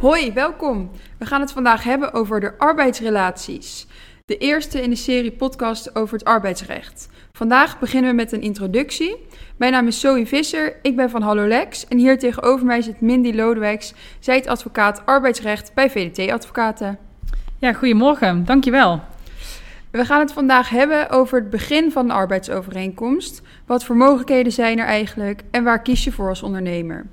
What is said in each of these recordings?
Hoi, welkom. We gaan het vandaag hebben over de arbeidsrelaties. De eerste in de serie podcast over het arbeidsrecht. Vandaag beginnen we met een introductie. Mijn naam is Zoe Visser, ik ben van Hallolex en hier tegenover mij zit Mindy Lodewijks. Zij is advocaat arbeidsrecht bij VDT Advocaten. Ja, goedemorgen, dankjewel. We gaan het vandaag hebben over het begin van een arbeidsovereenkomst. Wat voor mogelijkheden zijn er eigenlijk en waar kies je voor als ondernemer?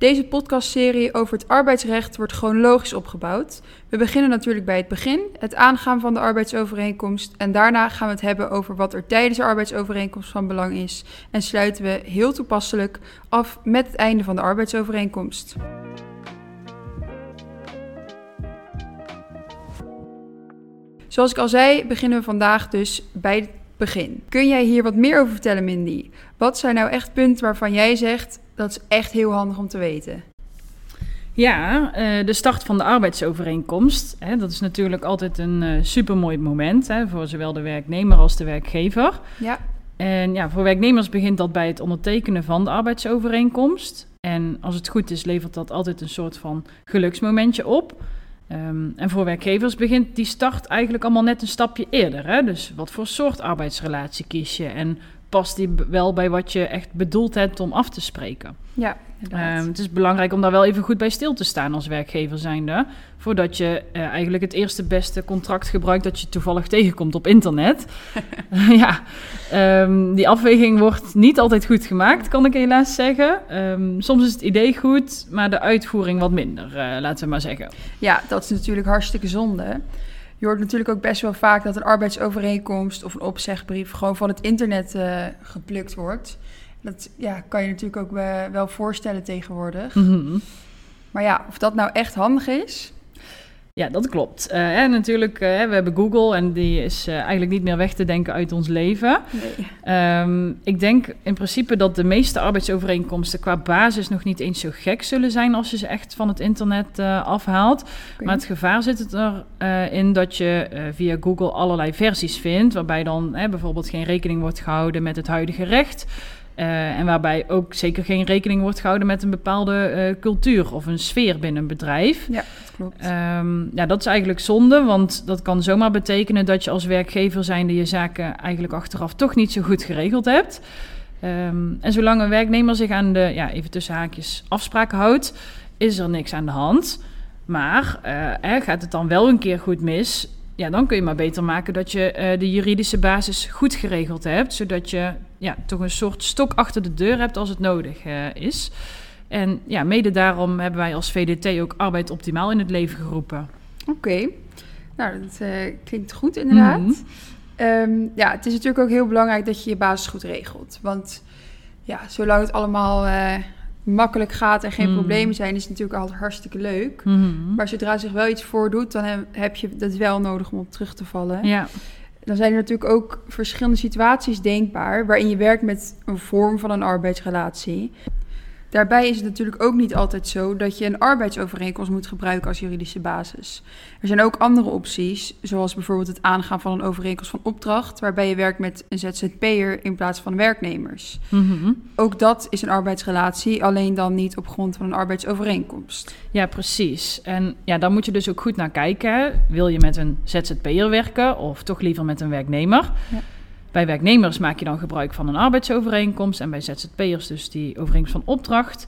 Deze podcastserie over het arbeidsrecht wordt chronologisch opgebouwd. We beginnen natuurlijk bij het begin, het aangaan van de arbeidsovereenkomst. En daarna gaan we het hebben over wat er tijdens de arbeidsovereenkomst van belang is. En sluiten we heel toepasselijk af met het einde van de arbeidsovereenkomst. Zoals ik al zei, beginnen we vandaag dus bij het begin. Kun jij hier wat meer over vertellen, Mindy? Wat zijn nou echt punten waarvan jij zegt dat is echt heel handig om te weten? Ja, uh, de start van de arbeidsovereenkomst. Hè, dat is natuurlijk altijd een uh, supermooi moment hè, voor zowel de werknemer als de werkgever. Ja. En ja, voor werknemers begint dat bij het ondertekenen van de arbeidsovereenkomst. En als het goed is, levert dat altijd een soort van geluksmomentje op. Um, en voor werkgevers begint die start eigenlijk allemaal net een stapje eerder. Hè? Dus wat voor soort arbeidsrelatie kies je en past die wel bij wat je echt bedoeld hebt om af te spreken? Ja, um, het is belangrijk om daar wel even goed bij stil te staan als werkgever zijnde. Voordat je uh, eigenlijk het eerste beste contract gebruikt dat je toevallig tegenkomt op internet. ja, um, die afweging wordt niet altijd goed gemaakt, kan ik helaas zeggen. Um, soms is het idee goed, maar de uitvoering wat minder, uh, laten we maar zeggen. Ja, dat is natuurlijk hartstikke zonde. Je hoort natuurlijk ook best wel vaak dat een arbeidsovereenkomst of een opzegbrief gewoon van het internet uh, geplukt wordt. Dat ja, kan je natuurlijk ook wel voorstellen tegenwoordig. Mm -hmm. Maar ja, of dat nou echt handig is. Ja, dat klopt. Uh, en natuurlijk, uh, we hebben Google en die is uh, eigenlijk niet meer weg te denken uit ons leven. Nee. Um, ik denk in principe dat de meeste arbeidsovereenkomsten qua basis nog niet eens zo gek zullen zijn als je ze echt van het internet afhaalt. Okay. Maar het gevaar zit het erin dat je via Google allerlei versies vindt, waarbij dan bijvoorbeeld geen rekening wordt gehouden met het huidige recht. Uh, en waarbij ook zeker geen rekening wordt gehouden met een bepaalde uh, cultuur of een sfeer binnen een bedrijf. Ja, dat klopt. Um, ja, dat is eigenlijk zonde, want dat kan zomaar betekenen dat je als werkgever zijnde je zaken eigenlijk achteraf toch niet zo goed geregeld hebt. Um, en zolang een werknemer zich aan de, ja, even tussen haakjes, afspraken houdt, is er niks aan de hand. Maar uh, gaat het dan wel een keer goed mis, ja, dan kun je maar beter maken dat je uh, de juridische basis goed geregeld hebt, zodat je ja, toch een soort stok achter de deur hebt als het nodig uh, is. En ja, mede daarom hebben wij als VDT ook arbeid optimaal in het leven geroepen. Oké, okay. nou dat uh, klinkt goed inderdaad. Mm -hmm. um, ja, het is natuurlijk ook heel belangrijk dat je je basis goed regelt. Want ja, zolang het allemaal makkelijk gaat en geen mm. problemen zijn, is natuurlijk altijd hartstikke leuk. Mm -hmm. Maar zodra zich wel iets voordoet, dan heb, heb je dat wel nodig om op terug te vallen. Ja. Dan zijn er natuurlijk ook verschillende situaties denkbaar waarin je werkt met een vorm van een arbeidsrelatie. Daarbij is het natuurlijk ook niet altijd zo dat je een arbeidsovereenkomst moet gebruiken als juridische basis. Er zijn ook andere opties, zoals bijvoorbeeld het aangaan van een overeenkomst van opdracht, waarbij je werkt met een ZZP'er in plaats van werknemers. Mm -hmm. Ook dat is een arbeidsrelatie, alleen dan niet op grond van een arbeidsovereenkomst. Ja, precies. En ja, daar moet je dus ook goed naar kijken. Wil je met een ZZP'er werken of toch liever met een werknemer? Ja. Bij werknemers maak je dan gebruik van een arbeidsovereenkomst en bij ZZP'ers dus die overeenkomst van opdracht.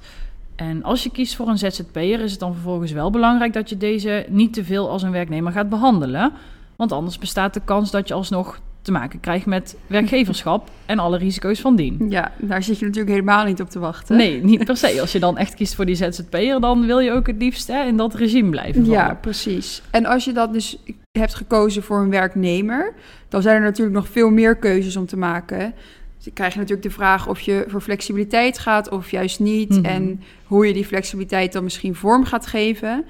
En als je kiest voor een ZZP'er is het dan vervolgens wel belangrijk dat je deze niet te veel als een werknemer gaat behandelen. Want anders bestaat de kans dat je alsnog te maken krijgt met werkgeverschap en alle risico's van dien. Ja, daar zit je natuurlijk helemaal niet op te wachten. Nee, niet per se. Als je dan echt kiest voor die ZZP'er, dan wil je ook het liefst hè, in dat regime blijven vallen. Ja, precies. En als je dat dus hebt gekozen voor een werknemer, dan zijn er natuurlijk nog veel meer keuzes om te maken. Dan krijg je natuurlijk de vraag of je voor flexibiliteit gaat of juist niet. Mhm. En hoe je die flexibiliteit dan misschien vorm gaat geven.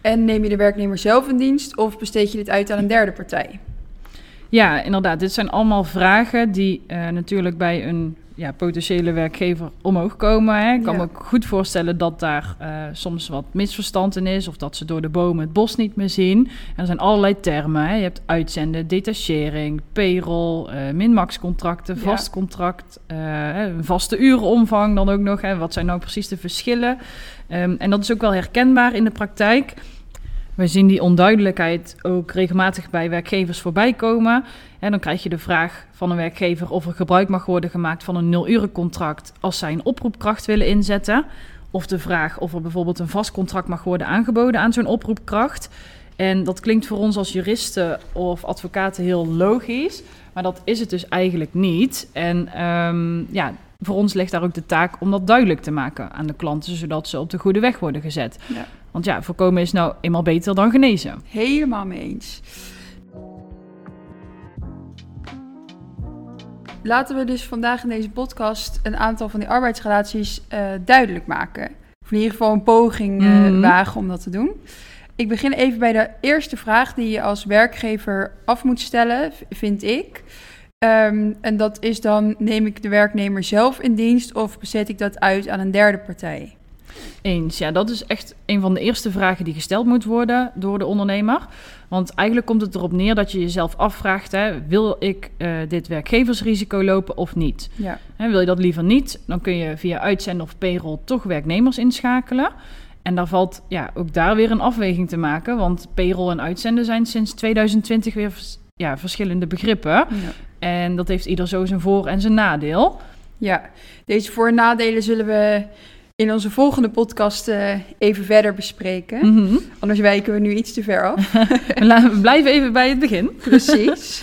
En neem je de werknemer zelf in dienst of besteed je dit uit aan een derde partij? Ja, inderdaad. Dit zijn allemaal vragen die eh, natuurlijk bij een ja, potentiële werkgever omhoog komen. Hè. Ik kan Ja. me ook goed voorstellen dat daar eh, soms wat misverstand in is... of dat ze door de bomen het bos niet meer zien. En er zijn allerlei termen. Hè. Je hebt uitzenden, detachering, payroll, eh min-max-contracten, Ja. vast contract... een vaste urenomvang dan ook nog. Hè. Wat zijn nou precies de verschillen? Ehm, en dat is ook wel herkenbaar in de praktijk... We zien die onduidelijkheid ook regelmatig bij werkgevers voorbij komen. En dan krijg je de vraag van een werkgever of er gebruik mag worden gemaakt van een nul-urencontract als zij een oproepkracht willen inzetten. Of de vraag of er bijvoorbeeld een vast contract mag worden aangeboden aan zo'n oproepkracht. En dat klinkt voor ons als juristen of advocaten heel logisch, maar dat is het dus eigenlijk niet. En ehm, ja, voor ons ligt daar ook de taak om dat duidelijk te maken aan de klanten, zodat ze op de goede weg worden gezet. Ja. Want ja, voorkomen is nou eenmaal beter dan genezen. Helemaal mee eens. Laten we dus vandaag in deze podcast een aantal van die arbeidsrelaties eh, duidelijk maken. Of in ieder geval een poging eh, Mhm. wagen om dat te doen. Ik begin even bij de eerste vraag die je als werkgever af moet stellen, vind ik. Ehm, en dat is dan, neem ik de werknemer zelf in dienst of bezet ik dat uit aan een derde partij? Eens, ja, dat is echt een van de eerste vragen die gesteld moet worden door de ondernemer. Want eigenlijk komt het erop neer dat je jezelf afvraagt: hè, wil ik eh, dit werkgeversrisico lopen of niet? Ja, Hè, wil je dat liever niet, dan kun je via uitzenden of payroll toch werknemers inschakelen. En daar valt ja, ook daar weer een afweging te maken, want payroll en uitzenden zijn sinds 2020 weer ja, verschillende begrippen. ja. En dat heeft ieder zo zijn voor- en zijn nadeel. Ja, deze voor- en nadelen zullen we in onze volgende podcast eh, even verder bespreken. Mhm. Anders wijken we nu iets te ver af. We blijven even bij het begin. Precies.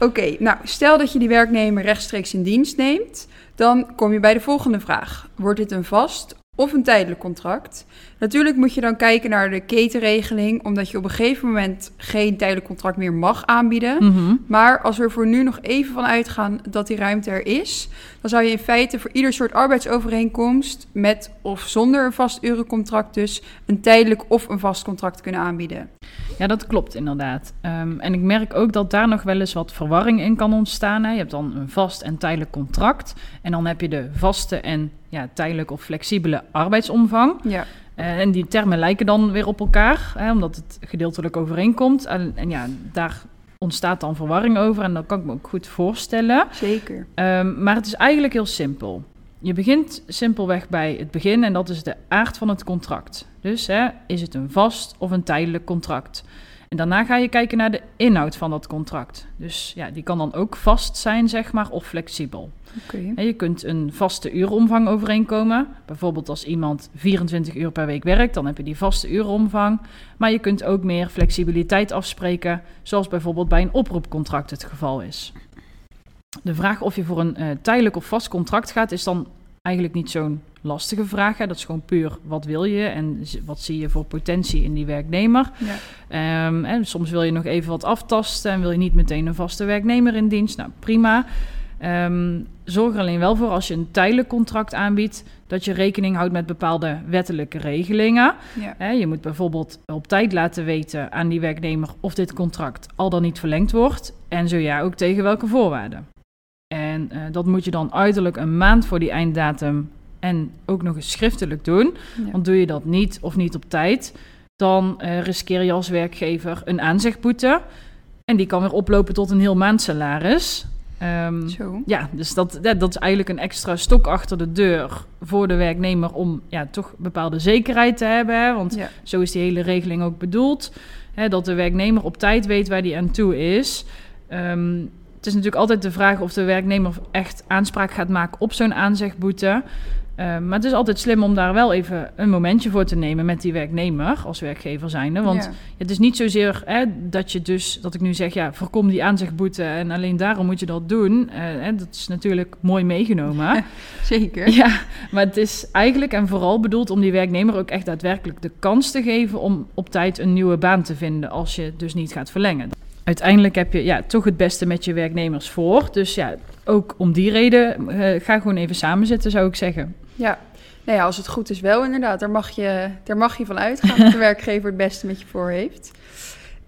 Oké, nou, stel dat je die werknemer rechtstreeks in dienst neemt, dan kom je bij de volgende vraag. Wordt dit een vast of een tijdelijk contract? Natuurlijk moet je dan kijken naar de ketenregeling, omdat je op een gegeven moment geen tijdelijk contract meer mag aanbieden. Mhm. Maar als we er voor nu nog even van uitgaan dat die ruimte er is, dan zou je in feite voor ieder soort arbeidsovereenkomst met of zonder een vast urencontract dus een tijdelijk of een vast contract kunnen aanbieden. Ja, dat klopt inderdaad. Ehm, en ik merk ook dat daar nog wel eens wat verwarring in kan ontstaan. Hè. Je hebt dan een vast en tijdelijk contract. En dan heb je de vaste en ja, tijdelijk of flexibele arbeidsomvang. Ja, Eh, en die termen lijken dan weer op elkaar, hè, omdat het gedeeltelijk overeenkomt. En, en ja, daar ontstaat dan verwarring over. En dat kan ik me ook goed voorstellen. zeker. Ehm, maar het is eigenlijk heel simpel. Je begint simpelweg bij het begin en dat is de aard van het contract. Dus hè, is het een vast of een tijdelijk contract? En daarna ga je kijken naar de inhoud van dat contract. Dus ja, die kan dan ook vast zijn, zeg maar, of flexibel. Oké. Hè, je kunt een vaste uuromvang overeenkomen. Bijvoorbeeld als iemand 24 uur per week werkt, dan heb je die vaste uuromvang. Maar je kunt ook meer flexibiliteit afspreken, zoals bijvoorbeeld bij een oproepcontract het geval is. De vraag of je voor een eh, tijdelijk of vast contract gaat, is dan eigenlijk niet zo'n lastige vraag. Hè. Dat is gewoon puur wat wil je en wat zie je voor potentie in die werknemer. Ja. Ehm, en soms wil je nog even wat aftasten en wil je niet meteen een vaste werknemer in dienst. Nou, prima. Ehm, zorg er alleen wel voor als je een tijdelijk contract aanbiedt, dat je rekening houdt met bepaalde wettelijke regelingen. Ja. Je moet bijvoorbeeld op tijd laten weten aan die werknemer of dit contract al dan niet verlengd wordt. En zo ja, ook tegen welke voorwaarden. En eh, dat moet je dan uiterlijk een maand voor die einddatum en ook nog eens schriftelijk doen. Ja. Want doe je dat niet of niet op tijd, dan eh, riskeer je als werkgever een aanzegboete. En die kan weer oplopen tot een heel maandsalaris. Ehm, Zo. ja, dus dat, dat, dat is eigenlijk een extra stok achter de deur voor de werknemer om ja, toch bepaalde zekerheid te hebben. Hè? Want Ja. zo is die hele regeling ook bedoeld. Hè, dat de werknemer op tijd weet waar die aan toe is. Ehm, is natuurlijk altijd de vraag of de werknemer echt aanspraak gaat maken op zo'n aanzegboete. Ehm, maar het is altijd slim om daar wel even een momentje voor te nemen met die werknemer als werkgever zijnde. Want Ja. het is niet zozeer hè, dat je dus, dat ik nu zeg, ja, voorkom die aanzegboete en alleen daarom moet je dat doen. Eh, hè, dat is natuurlijk mooi meegenomen. Zeker. ja, maar het is eigenlijk en vooral bedoeld om die werknemer ook echt daadwerkelijk de kans te geven om op tijd een nieuwe baan te vinden als je dus niet gaat verlengen. Uiteindelijk heb je ja, toch het beste met je werknemers voor. Dus ja, ook om die reden, eh, ga gewoon even samen zitten, zou ik zeggen. Ja, nou ja, als het goed is wel inderdaad. Daar mag je, daar mag je van uitgaan dat de werkgever het beste met je voor heeft.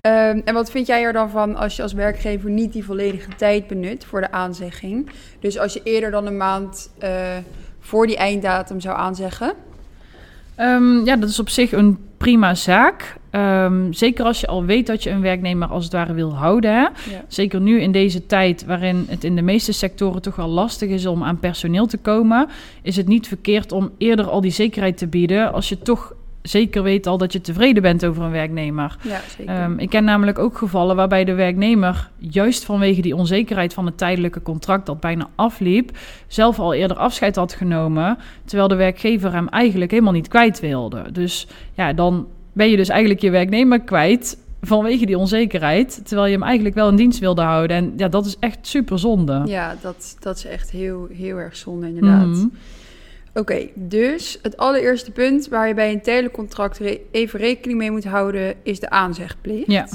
Ehm, en wat vind jij er dan van als je als werkgever niet die volledige tijd benut voor de aanzegging? Dus als je eerder dan een maand eh, voor die einddatum zou aanzeggen? Ehm, ja, dat is op zich een prima zaak. Ehm, zeker als je al weet dat je een werknemer als het ware wil houden. Hè? Ja. Zeker nu in deze tijd waarin het in de meeste sectoren toch wel lastig is om aan personeel te komen, is het niet verkeerd om eerder al die zekerheid te bieden als je toch zeker weet al dat je tevreden bent over een werknemer. Ja, zeker. Ehm, ik ken namelijk ook gevallen waarbij de werknemer, juist vanwege die onzekerheid van het tijdelijke contract dat bijna afliep, zelf al eerder afscheid had genomen, terwijl de werkgever hem eigenlijk helemaal niet kwijt wilde. Dus ja, dan ben je dus eigenlijk je werknemer kwijt vanwege die onzekerheid, terwijl je hem eigenlijk wel in dienst wilde houden. En ja, dat is echt super zonde. ja, dat, dat is echt heel, heel erg zonde inderdaad. Mhm. Oké, dus het allereerste punt waar je bij een telecontract re- even rekening mee moet houden is de aanzegplicht. Ja.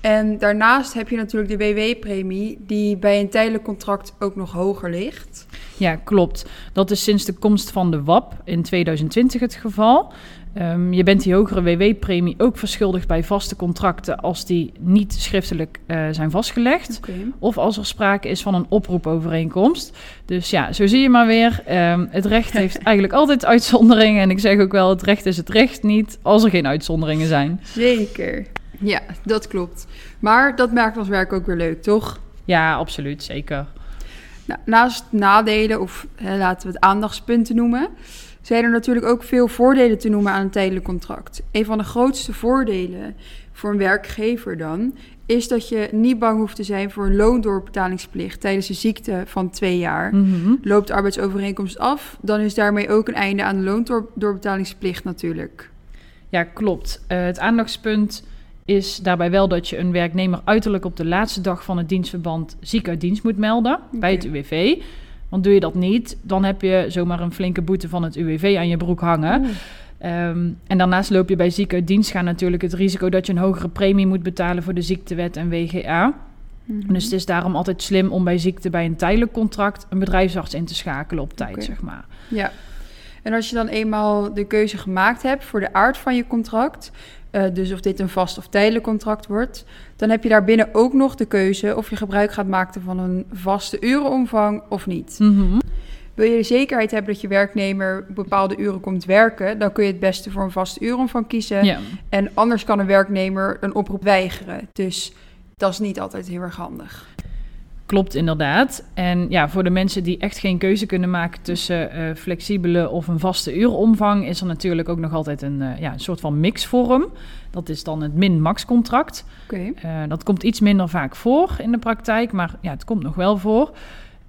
En daarnaast heb je natuurlijk de WW-premie die bij een tijdelijk contract ook nog hoger ligt. Ja, klopt. Dat is sinds de komst van de WAP in 2020 het geval. Ehm, je bent die hogere WW-premie ook verschuldigd bij vaste contracten als die niet schriftelijk eh, zijn vastgelegd. Of als er sprake is van een oproepovereenkomst. Dus ja, zo zie je maar weer. ehm, het recht heeft eigenlijk altijd uitzonderingen. En ik zeg ook wel, het recht is het recht niet als er geen uitzonderingen zijn. Zeker. Ja, dat klopt. Maar dat maakt ons werk ook weer leuk, toch? Ja, absoluut, zeker. Nou, naast nadelen, of hè, laten we het aandachtspunten noemen, zijn er natuurlijk ook veel voordelen te noemen aan een tijdelijk contract. Een van de grootste voordelen voor een werkgever dan, is dat je niet bang hoeft te zijn voor een loondoorbetalingsplicht tijdens de ziekte van twee jaar. Mhm. Loopt de arbeidsovereenkomst af, dan is daarmee ook een einde aan de loondoorbetalingsplicht natuurlijk. Ja, klopt. Eh, het aandachtspunt is daarbij wel dat je een werknemer uiterlijk op de laatste dag van het dienstverband ziek uit dienst moet melden bij het. UWV. Want doe je dat niet, dan heb je zomaar een flinke boete van het UWV aan je broek hangen. Ehm, en daarnaast loop je bij ziek uit dienst gaan natuurlijk het risico dat je een hogere premie moet betalen voor de ziektewet en WGA. Mhm. Dus het is daarom altijd slim om bij ziekte bij een tijdelijk contract een bedrijfsarts in te schakelen op tijd, zeg maar. Ja. En als je dan eenmaal de keuze gemaakt hebt voor de aard van je contract, eh, dus of dit een vast of tijdelijk contract wordt, dan heb je daarbinnen ook nog de keuze of je gebruik gaat maken van een vaste urenomvang of niet. Mhm. Wil je de zekerheid hebben dat je werknemer bepaalde uren komt werken, dan kun je het beste voor een vaste uuromvang kiezen. Ja. En anders kan een werknemer een oproep weigeren. Dus dat is niet altijd heel erg handig. Klopt inderdaad. En ja, voor de mensen die echt geen keuze kunnen maken tussen eh, flexibele of een vaste uuromvang, is er natuurlijk ook nog altijd een, eh, ja, een soort van mixvorm. Dat is dan het min-max contract. Oké. Eh, dat komt iets minder vaak voor in de praktijk, maar ja, het komt nog wel voor.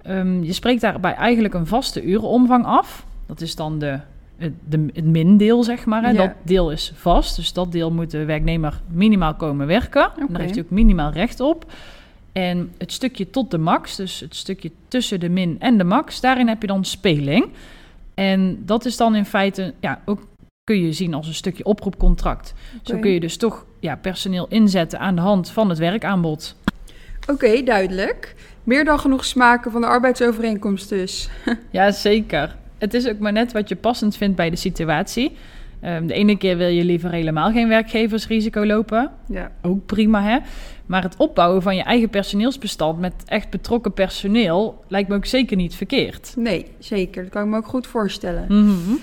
Ehm, je spreekt daarbij eigenlijk een vaste urenomvang af. Dat is dan de, het, de, het mindeel, zeg maar. Hè. Ja. Dat deel is vast, dus dat deel moet de werknemer minimaal komen werken. En daar heeft hij ook minimaal recht op. En het stukje tot de max, dus het stukje tussen de min en de max, daarin heb je dan speling. En dat is dan in feite, ja, ook kun je zien als een stukje oproepcontract. Zo kun je dus toch ja, personeel inzetten aan de hand van het werkaanbod. Oké, duidelijk. Meer dan genoeg smaken van de arbeidsovereenkomst dus. Ja, zeker. Het is ook maar net wat je passend vindt bij de situatie. Ehm, de ene keer wil je liever helemaal geen werkgeversrisico lopen. Ja. Ook prima, hè? Maar het opbouwen van je eigen personeelsbestand met echt betrokken personeel lijkt me ook zeker niet verkeerd. Nee, zeker. Dat kan ik me ook goed voorstellen. Mhm.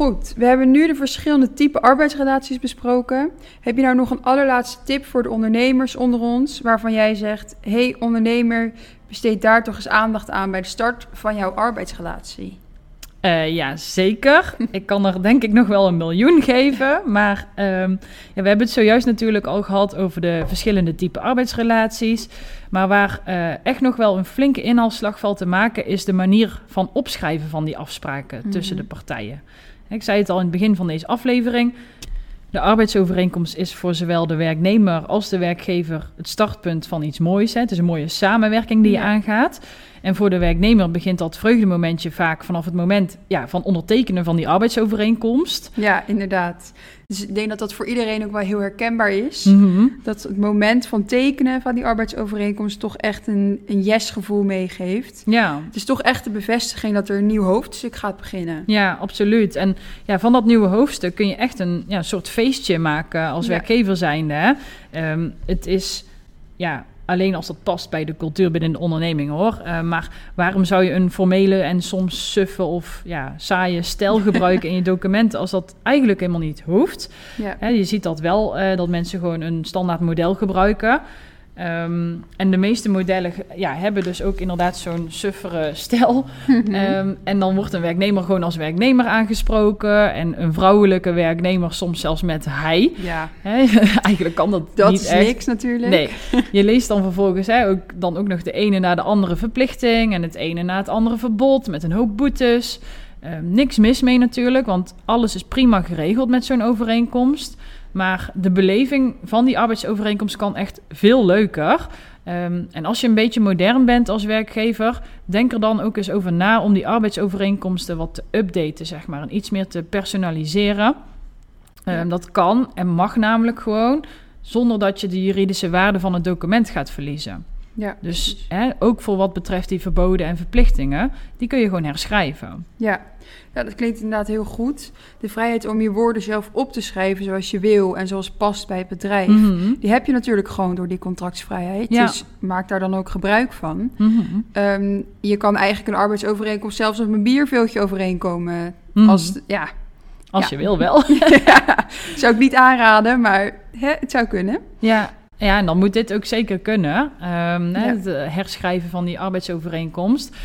Goed, we hebben nu de verschillende type arbeidsrelaties besproken. Heb je nou nog een allerlaatste tip voor de ondernemers onder ons, waarvan jij zegt: hey ondernemer, besteed daar toch eens aandacht aan bij de start van jouw arbeidsrelatie? Eh, ja, zeker. Ik kan er denk ik nog wel een miljoen geven. Maar ehm, ja, we hebben het zojuist natuurlijk al gehad over de verschillende type arbeidsrelaties. Maar waar eh, echt nog wel een flinke inhaalslag valt te maken, is de manier van opschrijven van die afspraken tussen de partijen. Ik zei het al in het begin van deze aflevering. De arbeidsovereenkomst is voor zowel de werknemer als de werkgever het startpunt van iets moois. Hè. Het is een mooie samenwerking die je Ja. aangaat. En voor de werknemer begint dat vreugdemomentje vaak vanaf het moment ja, van ondertekenen van die arbeidsovereenkomst. Ja, inderdaad. Dus ik denk dat dat voor iedereen ook wel heel herkenbaar is. Mhm. Dat het moment van tekenen van die arbeidsovereenkomst toch echt een, een yes-gevoel meegeeft. Ja. Het is toch echt de bevestiging dat er een nieuw hoofdstuk gaat beginnen. Ja, absoluut. En ja, van dat nieuwe hoofdstuk kun je echt een ja, soort feestje maken als werkgever zijnde. Hè? Ehm, het is ja, alleen als dat past bij de cultuur binnen de onderneming hoor. Eh, maar waarom zou je een formele en soms suffe of ja, saaie stijl gebruiken in je documenten als dat eigenlijk helemaal niet hoeft? Ja. Je ziet dat wel, eh, dat mensen gewoon een standaard model gebruiken. Ehm, en de meeste modellen ja, hebben dus ook inderdaad zo'n suffere stijl. Ehm, en dan wordt een werknemer gewoon als werknemer aangesproken. En een vrouwelijke werknemer soms zelfs met hij. ja, eigenlijk kan dat, dat niet is echt. niks natuurlijk. Nee, je leest dan vervolgens ook, dan ook nog de ene na de andere verplichting en het ene na het andere verbod met een hoop boetes. Ehm, niks mis mee natuurlijk, want alles is prima geregeld met zo'n overeenkomst. Maar de beleving van die arbeidsovereenkomst kan echt veel leuker. Ehm, en als je een beetje modern bent als werkgever, denk er dan ook eens over na om die arbeidsovereenkomsten wat te updaten, zeg maar, en iets meer te personaliseren. Ehm, Ja. Dat kan en mag namelijk gewoon zonder dat je de juridische waarde van het document gaat verliezen. Ja, Dus hè, ook voor wat betreft die verboden en verplichtingen, die kun je gewoon herschrijven. Ja. ja, dat klinkt inderdaad heel goed. De vrijheid om je woorden zelf op te schrijven zoals je wil en zoals past bij het bedrijf. Mhm. Die heb je natuurlijk gewoon door die contractsvrijheid. Ja. Dus maak daar dan ook gebruik van. Mhm. Ehm, je kan eigenlijk een arbeidsovereenkomst zelfs op een bierveeltje overeenkomen. Mhm. Als, ja, Als ja. je wil wel. zou ik niet aanraden, maar hè, het zou kunnen. ja. Ja, en dan moet dit ook zeker kunnen. Ehm, Ja. Het eh, herschrijven van die arbeidsovereenkomst.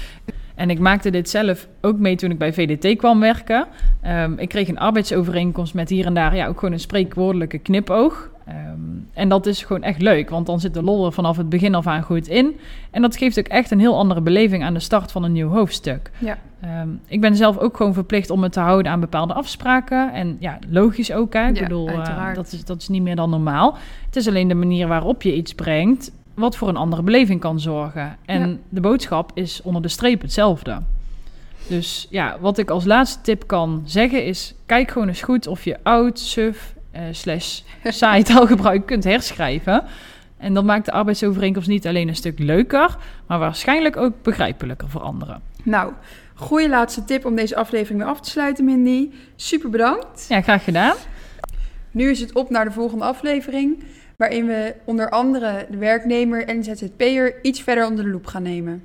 En ik maakte dit zelf ook mee toen ik bij VDT kwam werken. Ehm, ik kreeg een arbeidsovereenkomst met hier en daar ja, ook gewoon een spreekwoordelijke knipoog. Ehm, en dat is gewoon echt leuk, want dan zit de lol er vanaf het begin af aan goed in. En dat geeft ook echt een heel andere beleving aan de start van een nieuw hoofdstuk. Ja. Ehm, ik ben zelf ook gewoon verplicht om me te houden aan bepaalde afspraken. En ja, logisch ook. Hè? Ik Ja, bedoel, eh, dat, is, dat is niet meer dan normaal. Het is alleen de manier waarop je iets brengt, wat voor een andere beleving kan zorgen. En Ja. de boodschap is onder de streep hetzelfde. Dus ja, wat ik als laatste tip kan zeggen is: kijk gewoon eens goed of je oud, suf, eh, slash saai taalgebruik kunt herschrijven. En dat maakt de arbeidsovereenkomst niet alleen een stuk leuker, maar waarschijnlijk ook begrijpelijker voor anderen. Nou, goede laatste tip om deze aflevering weer af te sluiten, Mindy. Super bedankt. Ja, graag gedaan. Nu is het op naar de volgende aflevering, waarin we onder andere de werknemer en ZZP'er iets verder onder de loep gaan nemen.